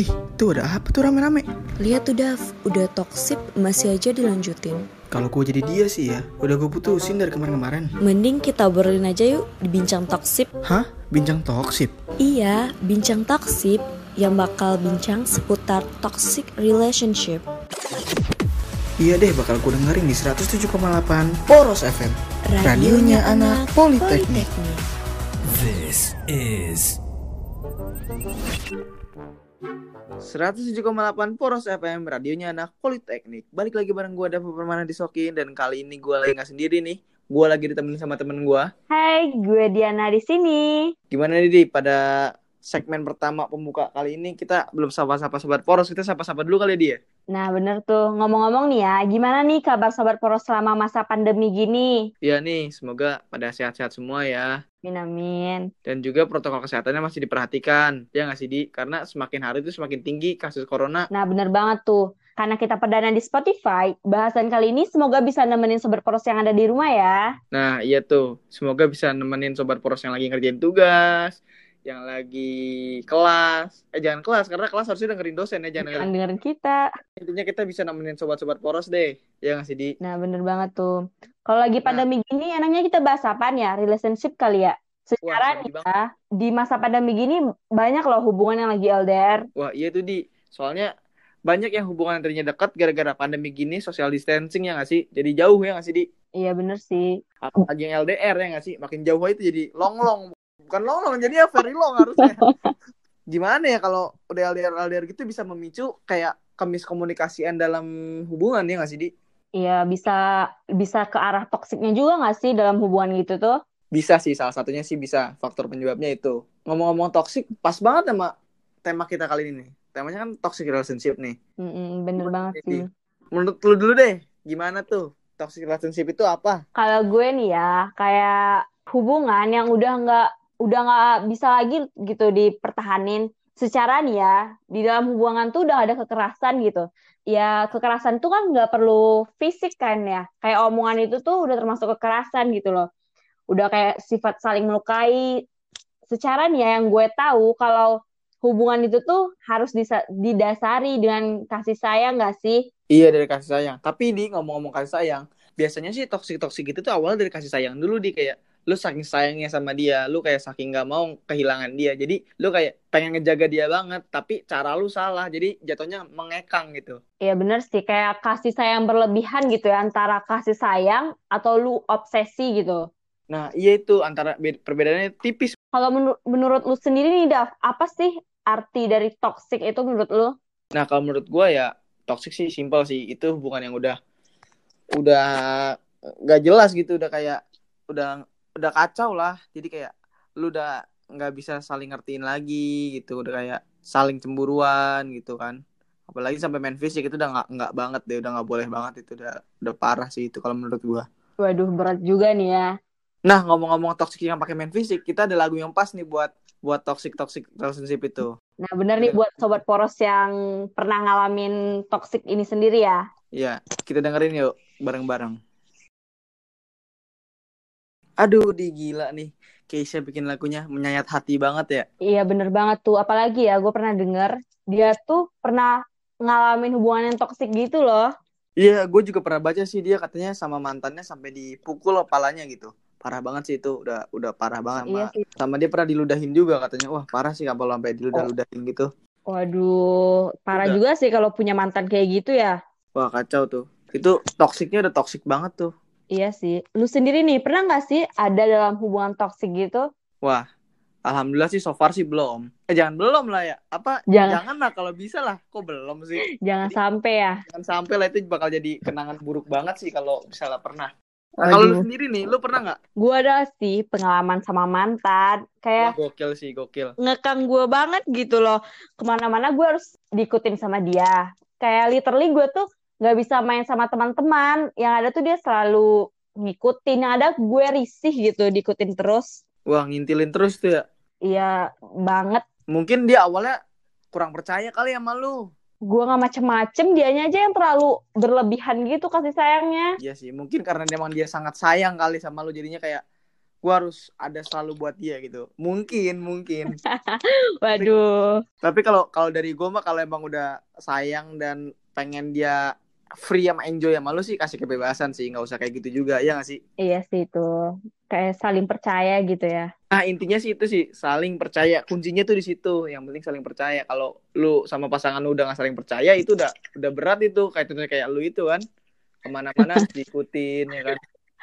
Ih, tuh ada apa tuh rame-rame? Lihat tuh Dav, udah toksik masih aja dilanjutin. Kalau gue jadi dia sih ya, udah gue putusin dari kemarin-kemarin. Mending kita obrolin aja yuk di bincang toksik. Hah? Bincang toksip? Iya, bincang toksik yang bakal bincang seputar toxic relationship. Iya deh, bakal gue dengerin di 107,8 Poros FM. Radionya anak Politeknik. This is 107,8 Poros FM, radionya anak Politeknik. Balik lagi bareng gue Dava Permana di Sokin dan kali ini gue lagi nggak sendiri nih. Gue lagi ditemenin sama temen gue. Hai, gue Diana di sini. Gimana nih di pada segmen pertama pembuka kali ini kita belum sapa-sapa sobat Poros, kita sapa-sapa dulu kali ya dia. Nah, bener tuh. Ngomong-ngomong nih ya, gimana nih kabar Sobat Poros selama masa pandemi gini? Iya nih, semoga pada sehat-sehat semua ya. Amin, amin. Dan juga protokol kesehatannya masih diperhatikan. Ya nggak sih, Di? Karena semakin hari itu semakin tinggi kasus corona. Nah, bener banget tuh. Karena kita perdana di Spotify, bahasan kali ini semoga bisa nemenin Sobat Poros yang ada di rumah ya. Nah, iya tuh. Semoga bisa nemenin sobat poros yang lagi ngerjain tugas, yang lagi kelas. Eh, jangan kelas, karena kelas harusnya dengerin dosen ya. Jangan Jangan dengerin. dengerin kita. Intinya kita bisa nemenin sobat-sobat poros deh. Ya nggak sih, Di? Nah, bener banget tuh. Kalau lagi Nah. pandemi gini, enaknya kita bahas apaan ya? Relationship kali ya? Secara nih ya, di masa pandemi gini banyak loh hubungan yang lagi LDR. Wah, iya tuh, Di. Soalnya banyak yang hubungan tadinya dekat gara-gara pandemi gini, social distancing ya nggak sih? Jadi jauh ya nggak sih, Di? Iya bener sih. Apalagi yang LDR ya nggak sih? Makin jauh itu jadi long-long. Bukan long-long, jadi ya very long harusnya. Gimana ya kalau udah LDR LDR gitu bisa memicu kayak kemiskomunikasian dalam hubungan ya nggak sih, Di? Iya bisa bisa ke arah toksiknya juga nggak sih dalam hubungan gitu tuh? Bisa sih, salah satunya sih bisa. Faktor penyebabnya itu. Ngomong-ngomong toxic, pas banget sama tema kita kali ini nih. Temanya kan toxic relationship nih. Mm-mm, bener banget sih. Menurut lu dulu deh, gimana tuh? Toxic relationship itu apa? Kalau gue nih ya kayak hubungan yang udah nggak udah nggak bisa lagi gitu dipertahanin. Secara nih ya di dalam hubungan tuh udah ada kekerasan gitu. Ya kekerasan tuh kan nggak perlu fisik kan ya. Kayak omongan itu tuh udah termasuk kekerasan gitu loh. Udah kayak sifat saling melukai. Secara nih ya yang gue tahu kalau hubungan itu tuh harus didasari dengan kasih sayang nggak sih? Iya dari kasih sayang. Tapi di ngomong-ngomong kasih sayang, biasanya sih toxic-toxic itu tuh awal dari kasih sayang dulu di kayak lu saking sayangnya sama dia, lu kayak saking gak mau kehilangan dia. Jadi lu kayak pengen ngejaga dia banget, tapi cara lu salah. Jadi jatuhnya mengekang gitu. Iya bener sih, kayak kasih sayang berlebihan gitu ya, antara kasih sayang atau lu obsesi gitu. Nah, iya itu antara be- perbedaannya tipis. Kalau menur- menurut lu sendiri nih, Dav, apa sih arti dari toxic itu menurut lu? Nah, kalau menurut gua ya toxic sih simpel sih. Itu hubungan yang udah udah gak jelas gitu, udah kayak udah udah kacau lah. Jadi kayak lu udah nggak bisa saling ngertiin lagi gitu, udah kayak saling cemburuan gitu kan. Apalagi sampai main fisik itu udah nggak nggak banget deh, udah nggak boleh banget itu udah udah parah sih itu kalau menurut gua. Waduh, berat juga nih ya. Nah, ngomong-ngomong toxic yang pakai main fisik, kita ada lagu yang pas nih buat buat toxic toxic relationship itu. Nah bener nih buat sobat poros yang pernah ngalamin toxic ini sendiri ya. Iya, kita dengerin yuk bareng-bareng. Aduh, di gila nih. Keisha bikin lagunya menyayat hati banget ya. Iya bener banget tuh, apalagi ya gue pernah denger, dia tuh pernah ngalamin hubungan yang toxic gitu loh. Iya, gue juga pernah baca sih dia katanya sama mantannya sampai dipukul kepalanya gitu. Parah banget sih itu, udah udah parah banget. Iya sama, sih. sama dia pernah diludahin juga katanya. Wah, parah sih kalau sampai diludah-ludahin gitu. Waduh, parah Udah. juga sih kalau punya mantan kayak gitu ya. Wah, kacau tuh. Itu toksiknya udah toksik banget tuh. Iya sih. Lu sendiri nih, pernah nggak sih ada dalam hubungan toksik gitu? Wah, alhamdulillah sih so far sih belum. Eh jangan belum lah ya. Apa Jangan. jangan lah kalau bisa lah. Kok belum sih? Jangan Jadi- sampai ya. Jangan sampai lah itu bakal jadi kenangan buruk banget sih kalau misalnya pernah. Nah, kalau lu sendiri nih, lu pernah nggak? Gue ada sih pengalaman sama mantan. Wah, Kayak gokil sih, gokil. ngekang gue banget gitu loh. Ke mana-mana gue harus diikutin sama dia. Kayak literally gue tuh nggak bisa main sama teman-teman. Yang ada tuh dia selalu ngikutin. Yang ada gue risih gitu diikutin terus. Wah, ngintilin terus tuh ya. Iya banget. Mungkin dia awalnya kurang percaya kali sama lu. Gue nggak macem-macem. Dianya aja yang terlalu berlebihan gitu kasih sayangnya. Iya sih, mungkin karena emang dia sangat sayang kali sama lu jadinya kayak gue harus ada selalu buat dia gitu mungkin mungkin Waduh. tapi kalau kalau dari gue mah kalau emang udah sayang dan pengen dia free sama enjoy sama lu sih kasih kebebasan sih. Nggak usah kayak gitu juga ya nggak sih? Iya sih itu. Kayak saling percaya gitu ya. nah intinya sih itu sih saling percaya. Kuncinya tuh di situ. Yang penting saling percaya. Kalau lu sama pasangan lu udah nggak saling percaya itu udah udah berat itu. Kayak contohnya kayak lu itu kan. Ke mana-mana diikutin ya kan.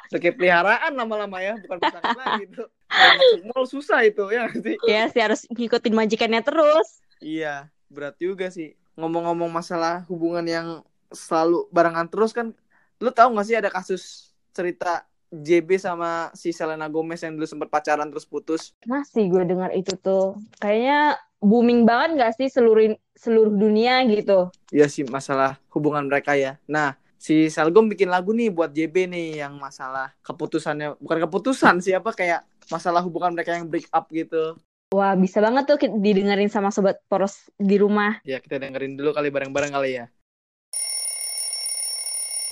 Kayak peliharaan lama-lama ya bukan pasangan lagi itu Kalau masuk mall susah itu ya sih? Iya sih harus ngikutin majikannya terus. Iya, berat juga sih. Ngomong-ngomong masalah hubungan yang selalu barengan terus kan, lu tahu gak sih ada kasus cerita JB sama si Selena Gomez yang dulu sempat pacaran terus putus? Masih gue dengar itu tuh. Kayaknya booming banget gak sih seluruh seluruh dunia gitu. Iya sih masalah hubungan mereka ya. Nah, si Selgom bikin lagu nih buat JB nih yang masalah keputusannya, bukan keputusan sih apa kayak masalah hubungan mereka yang break up gitu. Wah, bisa banget tuh didengerin sama sobat poros di rumah. Ya kita dengerin dulu kali bareng-bareng kali ya.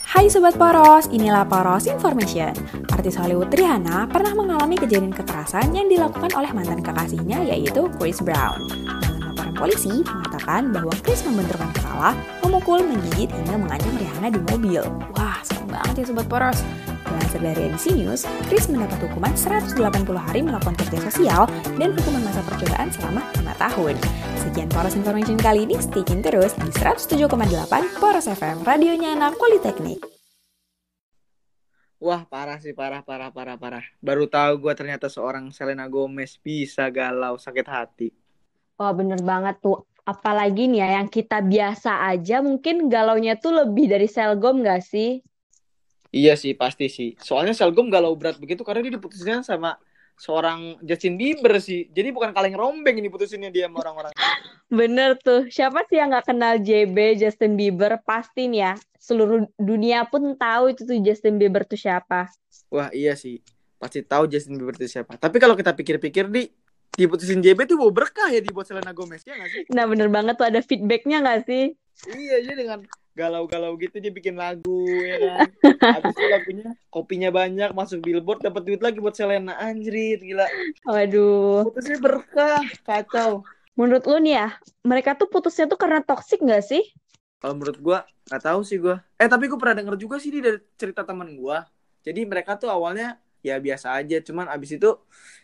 Hai Sobat Poros, inilah Poros Information. Artis Hollywood Rihanna pernah mengalami kejadian kekerasan yang dilakukan oleh mantan kekasihnya yaitu Chris Brown. Dalam laporan polisi mengatakan bahwa Chris membenturkan kepala, memukul, menggigit hingga mengancam Rihanna di mobil. Wah, serem banget ya Sobat Poros. Dilansir dari ABC News, Chris mendapat hukuman 180 hari melakukan kerja sosial dan hukuman masa percobaan selama 5 tahun. Sekian Poros Information kali ini, stay tune terus di 107,8 Poros FM, radionya anak Politeknik. Wah parah sih parah parah parah parah. Baru tahu gue ternyata seorang Selena Gomez bisa galau sakit hati. Wah, bener banget tuh. Apalagi nih ya, yang kita biasa aja mungkin galaunya tuh lebih dari Selgom gak sih? Iya sih pasti sih. Soalnya Selgom galau berat begitu karena dia diputusin sama seorang Justin Bieber sih. Jadi bukan kaleng rombeng ini putusinnya dia sama orang-orang. Bener tuh. Siapa sih yang gak kenal JB, Justin Bieber? Pasti nih ya. Seluruh dunia pun tahu itu tuh Justin Bieber tuh siapa. Wah iya sih. Pasti tahu Justin Bieber itu siapa. Tapi kalau kita pikir-pikir di diputusin JB tuh bawa berkah ya dibuat Selena Gomez ya nggak sih? Nah, bener banget tuh ada feedbacknya gak sih? Iya dia dengan galau-galau gitu dia bikin lagu ya kan. Habis itu lagunya kopinya banyak masuk billboard dapat duit lagi buat Selena anjrit gila. Waduh. Putusnya berkah kacau. Menurut lu nih ya, mereka tuh putusnya tuh karena toxic gak sih? Kalau menurut gua nggak tahu sih gua. Eh tapi gua pernah denger juga sih di dari cerita teman gua. Jadi mereka tuh awalnya ya biasa aja, cuman abis itu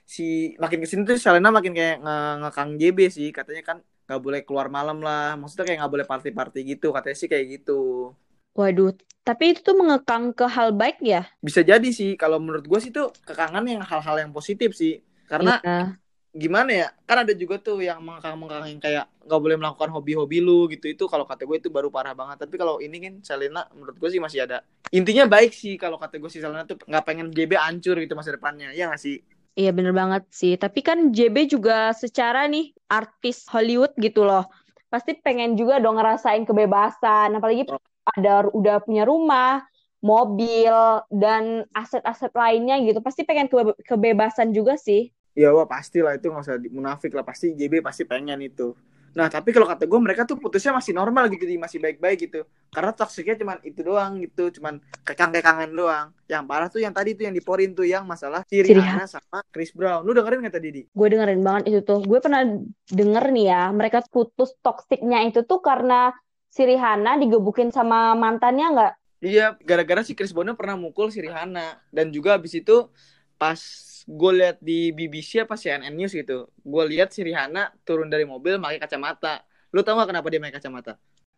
si makin ke sini tuh Selena makin kayak nge- ngekang JB sih, katanya kan nggak boleh keluar malam lah, maksudnya kayak nggak boleh party-party gitu, katanya sih kayak gitu. Waduh, tapi itu tuh mengekang ke hal baik ya? Bisa jadi sih, kalau menurut gua sih tuh kekangan yang hal-hal yang positif sih, karena Iya. gimana ya? Kan ada juga tuh yang mengkang-mengkang yang kayak nggak boleh melakukan hobi-hobi lu gitu. Itu kalau kata gue itu baru parah banget. Tapi kalau ini kan Selena menurut gue sih masih ada. Intinya baik sih kalau kata gue sih Selena tuh nggak pengen JB hancur gitu masa depannya. Ya nggak sih Iya bener banget sih. Tapi kan JB juga secara nih artis Hollywood gitu loh. Pasti pengen juga dong ngerasain kebebasan. Apalagi ada udah punya rumah, mobil, dan aset-aset lainnya gitu. Pasti pengen kebe- kebebasan juga sih. ya wah pasti lah itu nggak usah munafik lah pasti JB pasti pengen itu nah tapi kalau kata gue mereka tuh putusnya masih normal gitu di masih baik-baik gitu. Karena toksiknya cuman itu doang gitu cuman kekang-kekangan doang. Yang parah tuh yang tadi tuh yang diporin tuh yang masalah Si Rihanna sama Chris Brown. Lu dengerin nggak tadi di? Gue dengerin banget itu tuh. Gue pernah denger nih ya, mereka putus toksiknya itu tuh karena si Rihanna digebukin sama mantannya nggak? Iya, gara-gara si Chris Brown pernah mukul si Rihanna dan juga abis itu pas gue lihat di BBC apa CNN News gitu, gue lihat si Rihanna turun dari mobil pakai kacamata. Lu tau gak kenapa dia pakai kacamata?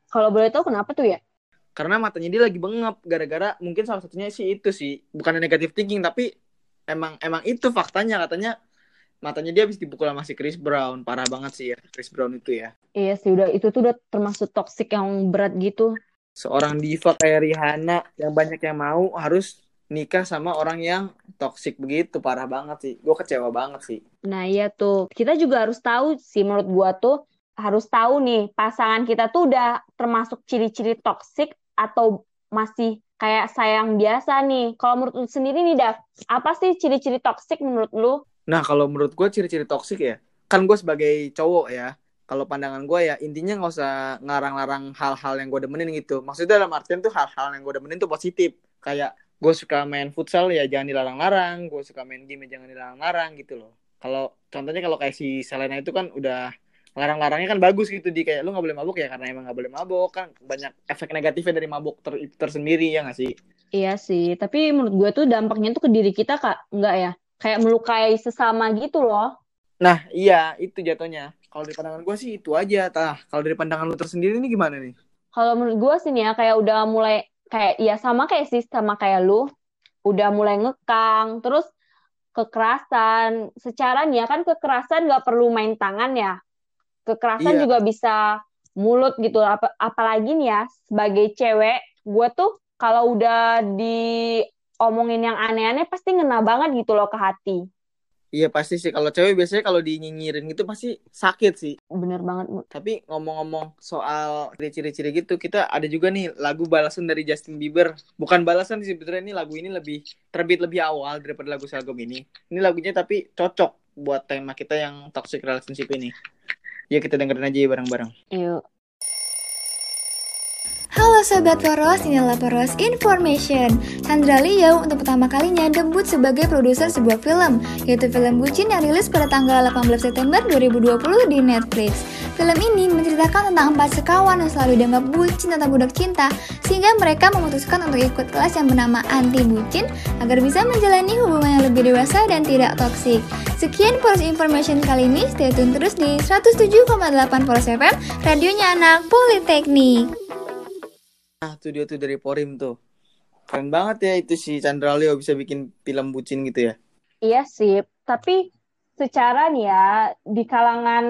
Kalau boleh tahu kenapa tuh ya? Karena matanya dia lagi bengap gara-gara mungkin salah satunya sih itu sih, bukan negatif thinking tapi emang emang itu faktanya katanya matanya dia habis dipukul sama si Chris Brown. Parah banget sih ya Chris Brown itu ya. Iya sih udah itu tuh udah termasuk toksik yang berat gitu. Seorang diva kayak Rihanna yang banyak yang mau harus nikah sama orang yang toksik begitu. Parah banget sih. Gue kecewa banget sih. Nah iya tuh. Kita juga harus tahu sih menurut gua tuh harus tahu nih pasangan kita tuh udah termasuk ciri-ciri toksik atau masih kayak sayang biasa nih. Kalau menurut lu sendiri nih Dav, apa sih ciri-ciri toksik menurut lu? nah kalau menurut gue ciri-ciri toksik ya kan gue sebagai cowok ya kalau pandangan gue ya intinya nggak usah ngarang-larang hal-hal yang gue demenin gitu. Maksudnya dalam artian tuh hal-hal yang gue demenin tuh positif. Kayak gue suka main futsal ya jangan dilarang-larang. Gue suka main game ya jangan dilarang-larang gitu loh. Kalau contohnya kalau kayak si Selena itu kan udah larang-larangnya kan bagus gitu. Di kayak lu nggak boleh mabuk ya karena emang nggak boleh mabuk kan banyak efek negatifnya dari mabuk ter tersendiri ya nggak sih? Iya sih, tapi menurut gue tuh dampaknya tuh ke diri kita kak, enggak ya? Kayak melukai sesama gitu loh. nah iya itu jatuhnya. Kalau dari pandangan gue sih itu aja tah. Kalau dari pandangan lu tersendiri ini gimana nih? Kalau menurut gue sih nih ya, kayak udah mulai, kayak ya sama kayak sih, sama kayak lu, udah mulai ngekang, terus kekerasan. Secara nih ya kan kekerasan nggak perlu main tangan ya. Kekerasan Iya. juga bisa mulut gitu. Ap- apalagi nih ya, sebagai cewek, gue tuh kalau udah diomongin yang aneh-aneh pasti ngena banget gitu loh ke hati. Iya pasti sih kalau cewek biasanya kalau dinyinyirin gitu pasti sakit sih Bener banget. Tapi ngomong-ngomong soal ciri-ciri gitu, kita ada juga nih lagu balasan dari Justin Bieber. Bukan balasan sih sebetulnya ini lagu ini lebih terbit lebih awal daripada lagu Selgom ini. Ini lagunya tapi cocok buat tema kita yang toxic relationship ini. Ya kita dengerin aja ya bareng-bareng. Yuk. Sobat Poros, inilah Poros Information. Sandra Liau untuk pertama kalinya debut sebagai produser sebuah film Yaitu film Bucin yang rilis pada tanggal 18 September 2020 di Netflix. Film ini menceritakan tentang empat sekawan yang selalu dianggap bucin atau budak cinta Sehingga mereka memutuskan untuk ikut kelas yang bernama Anti Bucin Agar bisa menjalani hubungan yang lebih dewasa dan tidak toksik. Sekian Poros Information kali ini, stay tune terus di 107,8 Poros FM Radionya anak Politeknik Nah, itu dia tuh dari Porim tuh. Keren banget ya itu si Chandra Leo bisa bikin film bucin gitu ya. Iya sih, tapi secara nih ya di kalangan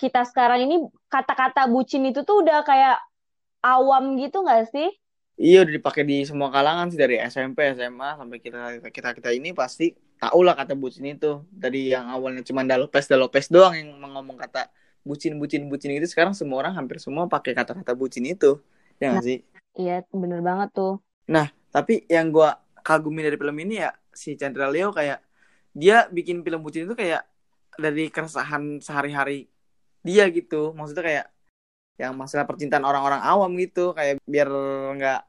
kita sekarang ini kata-kata bucin itu tuh udah kayak awam gitu nggak sih? Iya udah dipakai di semua kalangan sih dari SMP, SMA sampai kita kita kita ini pasti tahu lah kata bucin itu. Dari yang awalnya cuma dalopes dalopes doang yang ngomong kata bucin bucin bucin itu sekarang semua orang hampir semua pakai kata-kata bucin itu. Ya nggak sih? Iya, bener banget tuh. Tapi yang gua kagumi dari film ini ya si Chandra Leo kayak dia bikin film bucin itu kayak dari keresahan sehari-hari dia gitu. Maksudnya kayak yang masalah percintaan orang-orang awam gitu kayak biar nggak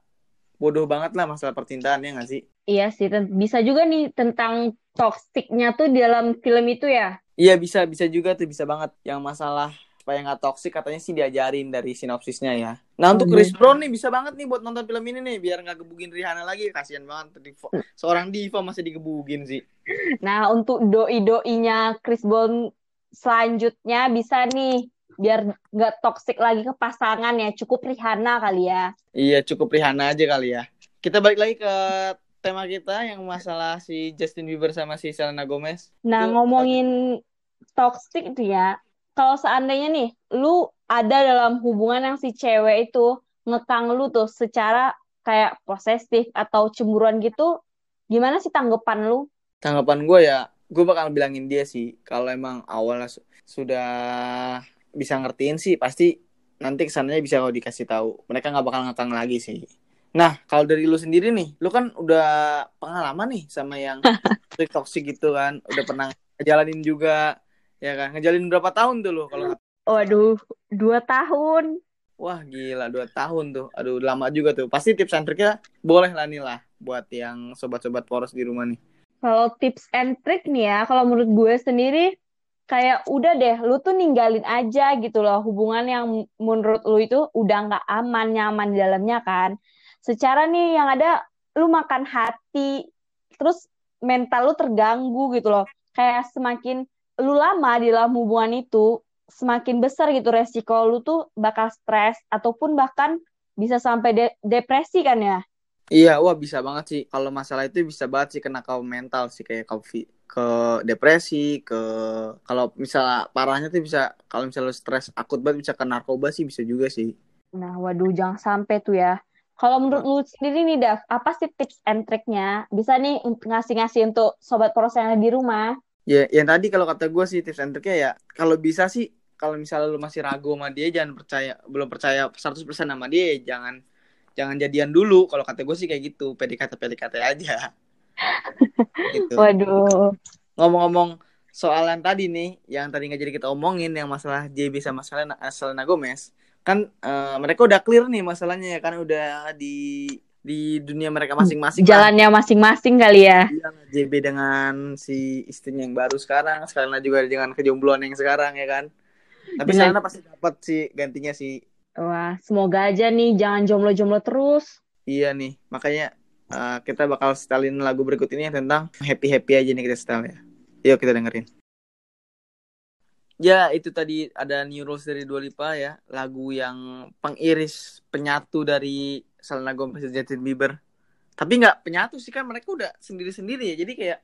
bodoh banget lah masalah percintaan ya nggak sih? Iya sih, bisa juga nih tentang toksiknya tuh di dalam film itu ya. Iya bisa bisa juga tuh bisa banget yang masalah supaya nggak toksik katanya sih diajarin dari sinopsisnya ya. Nah untuk Waduh. Chris Brown nih bisa banget nih buat nonton film ini nih biar nggak gebugin Rihanna lagi kasihan banget seorang diva masih digebugin sih. Nah, untuk doi-doinya Chris Brown selanjutnya bisa nih biar nggak toksik lagi ke pasangan ya. Cukup Rihanna kali ya. Iya cukup Rihanna aja kali ya. Kita balik lagi ke tema kita yang masalah si Justin Bieber sama si Selena Gomez. Nah, Itu- ngomongin toxic itu ya, kalau seandainya nih, lu ada dalam hubungan yang si cewek itu ngekang lu tuh secara kayak posesif atau cemburuan gitu, gimana sih tanggapan lu? Tanggapan gue ya, gue bakal bilangin dia sih kalau emang awalnya su- sudah bisa ngertiin sih pasti nanti ke sananya bisa kalau dikasih tahu. Mereka nggak bakal ngekang lagi sih. Nah, kalau dari lu sendiri nih, lu kan udah pengalaman nih sama yang toxic gitu kan, udah pernah ngejalanin juga, ya kan? Ngejalin berapa tahun tuh lu kalau Waduh, dua tahun. Wah gila dua tahun tuh, aduh lama juga tuh. Pasti tips and triknya boleh lah nih lah buat yang sobat-sobat poros di rumah nih. Kalau tips and trick nih ya, kalau menurut gue sendiri, kayak udah deh, lu tuh ninggalin aja gitu loh hubungan yang menurut lu itu udah nggak aman, nyaman di dalamnya kan. Secara nih yang ada, lu makan hati, terus mental lu terganggu gitu loh. Kayak semakin lu lama di dalam hubungan itu, semakin besar gitu resiko lu tuh bakal stres, ataupun bahkan bisa sampai de- depresi kan ya. Iya, wah bisa banget sih. Kalau masalah itu bisa banget sih kena kau mental sih kayak kau ke depresi, ke kalau misalnya parahnya tuh bisa kalau misalnya lu stres akut banget bisa ke narkoba sih bisa juga sih. Nah, waduh, jangan sampai tuh ya. Kalau menurut lu sendiri nih, Dav, apa sih tips and triknya? Bisa nih ngasih-ngasih untuk sobat yang ada di rumah. Ya, yang tadi kalau kata gue sih tips and triknya ya kalau bisa sih kalau misalnya lu masih ragu sama dia jangan percaya belum percaya 100% sama dia jangan jangan jadian dulu. Kalau kata gue sih kayak gitu PDKT PDKT aja. Gitu. Waduh. ngomong-ngomong soal yang tadi nih yang tadi nggak jadi kita omongin yang masalah JB sama Selena, Selena Gomez kan eh, mereka udah clear nih masalahnya ya kan udah di di dunia mereka masing-masing lah. Jalannya masing-masing kali ya. Iya, JB dengan si istrinya yang baru sekarang, sekalian juga dengan kejombloan yang sekarang ya kan. Tapi Dengan- Selena pasti dapat sih gantinya sih. Wah, semoga aja nih jangan jomblo-jomblo terus. Iya nih, makanya uh, kita bakal setelin lagu berikut ini yang tentang happy-happy aja nih kita setel ya. Yuk kita dengerin. Ya, itu tadi ada New Rules dari Dua Lipa ya, lagu yang pengiris penyatu dari Selena Gomez dan Justin Bieber. Tapi nggak penyatu sih kan mereka udah sendiri-sendiri ya. Jadi kayak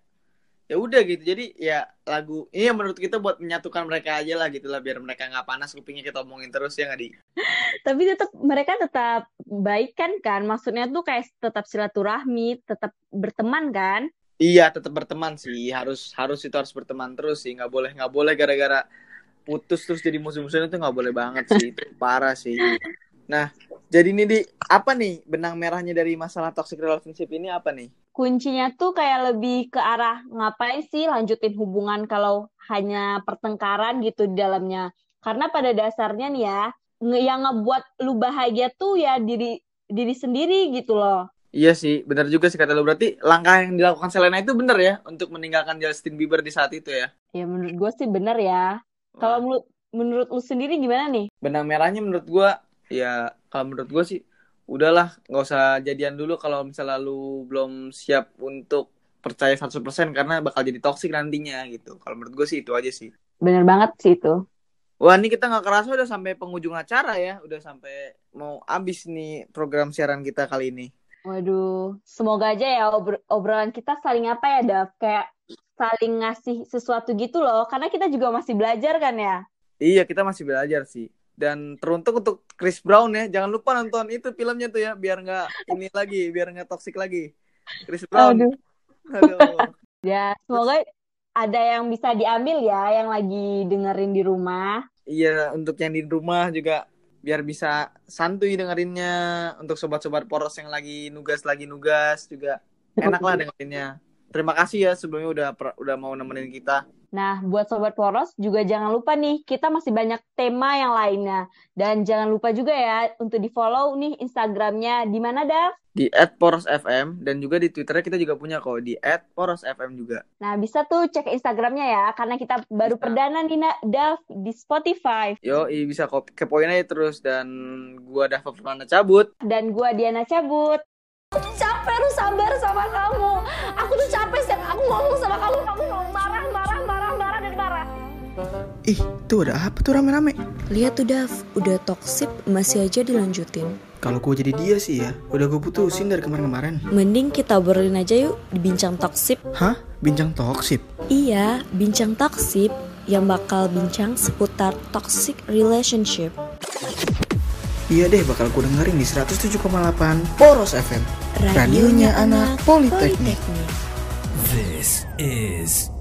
ya udah gitu. Jadi ya lagu ini yang menurut kita buat menyatukan mereka aja lah gitu lah biar mereka nggak panas kupingnya kita omongin terus ya nggak di. Tapi tetap mereka tetap baik kan kan? Maksudnya tuh kayak tetap silaturahmi, tetap berteman kan? Iya, tetap berteman sih. Harus harus itu harus berteman terus sih. Nggak boleh nggak boleh gara-gara putus terus jadi musuh-musuhan itu nggak boleh banget sih. Itu parah sih. Nah, jadi ini di apa nih benang merahnya dari masalah toxic relationship ini apa nih? Kuncinya tuh kayak lebih ke arah ngapain sih lanjutin hubungan kalau hanya pertengkaran gitu di dalamnya. Karena pada dasarnya nih ya, yang ngebuat lu bahagia tuh ya diri diri sendiri gitu loh. Iya sih, benar juga sih kata lu. Berarti langkah yang dilakukan Selena itu benar ya untuk meninggalkan Justin Bieber di saat itu ya. Ya menurut gue sih bener ya. Kalau menurut menurut lu sendiri gimana nih? benang merahnya menurut gua ya kalau menurut gua sih udahlah nggak usah jadian dulu kalau misalnya lu belum siap untuk percaya 100% karena bakal jadi toksik nantinya gitu. Kalau menurut gue sih itu aja sih. Bener banget sih itu. Wah ini kita nggak kerasa udah sampai penghujung acara ya, udah sampai mau abis nih program siaran kita kali ini. Waduh, semoga aja ya obr- obrolan kita saling apa ya, Dav? Kayak saling ngasih sesuatu gitu loh. Karena kita juga masih belajar kan ya. Iya kita masih belajar sih. Dan teruntuk untuk Chris Brown ya, jangan lupa nonton itu filmnya tuh ya, biar nggak ini lagi, biar nggak toksik lagi. Chris Brown. Aduh. Aduh. Ya, semoga ada yang bisa diambil ya, yang lagi dengerin di rumah. Iya, untuk yang di rumah juga biar bisa santuy dengerinnya. Untuk sobat-sobat poros yang lagi nugas lagi nugas juga enak lah dengerinnya. Terima kasih ya sebelumnya udah per- udah mau nemenin kita. Nah, buat Sobat Poros juga jangan lupa nih, kita masih banyak tema yang lainnya. Dan jangan lupa juga ya untuk di-follow nih Instagramnya. Di mana, Dav? Di @porosfm dan juga di Twitternya kita juga punya kok di @porosfm juga. Nah, bisa tuh cek Instagramnya ya, karena kita baru Bisa. perdana nih, Dav, di Spotify. Yo, bisa kok kepoin aja terus dan gua Dava Firmana cabut. Dan gua Diana cabut. capek harus sabar sama kamu. Aku tuh capek setiap aku ngomong sama kamu, kamu Ih, tuh ada apa tuh rame-rame? Lihat tuh Dav, udah toksik masih aja dilanjutin. Kalau gua jadi dia sih ya, udah gue putusin dari kemarin-kemarin. Mending kita obrolin aja yuk di bincang toksik. Hah? Bincang toksik? Iya, bincang toksik yang bakal bincang seputar toxic relationship. Iya deh, bakal gue dengerin di 107,8 Poros FM. Radionya anak Politeknik. This is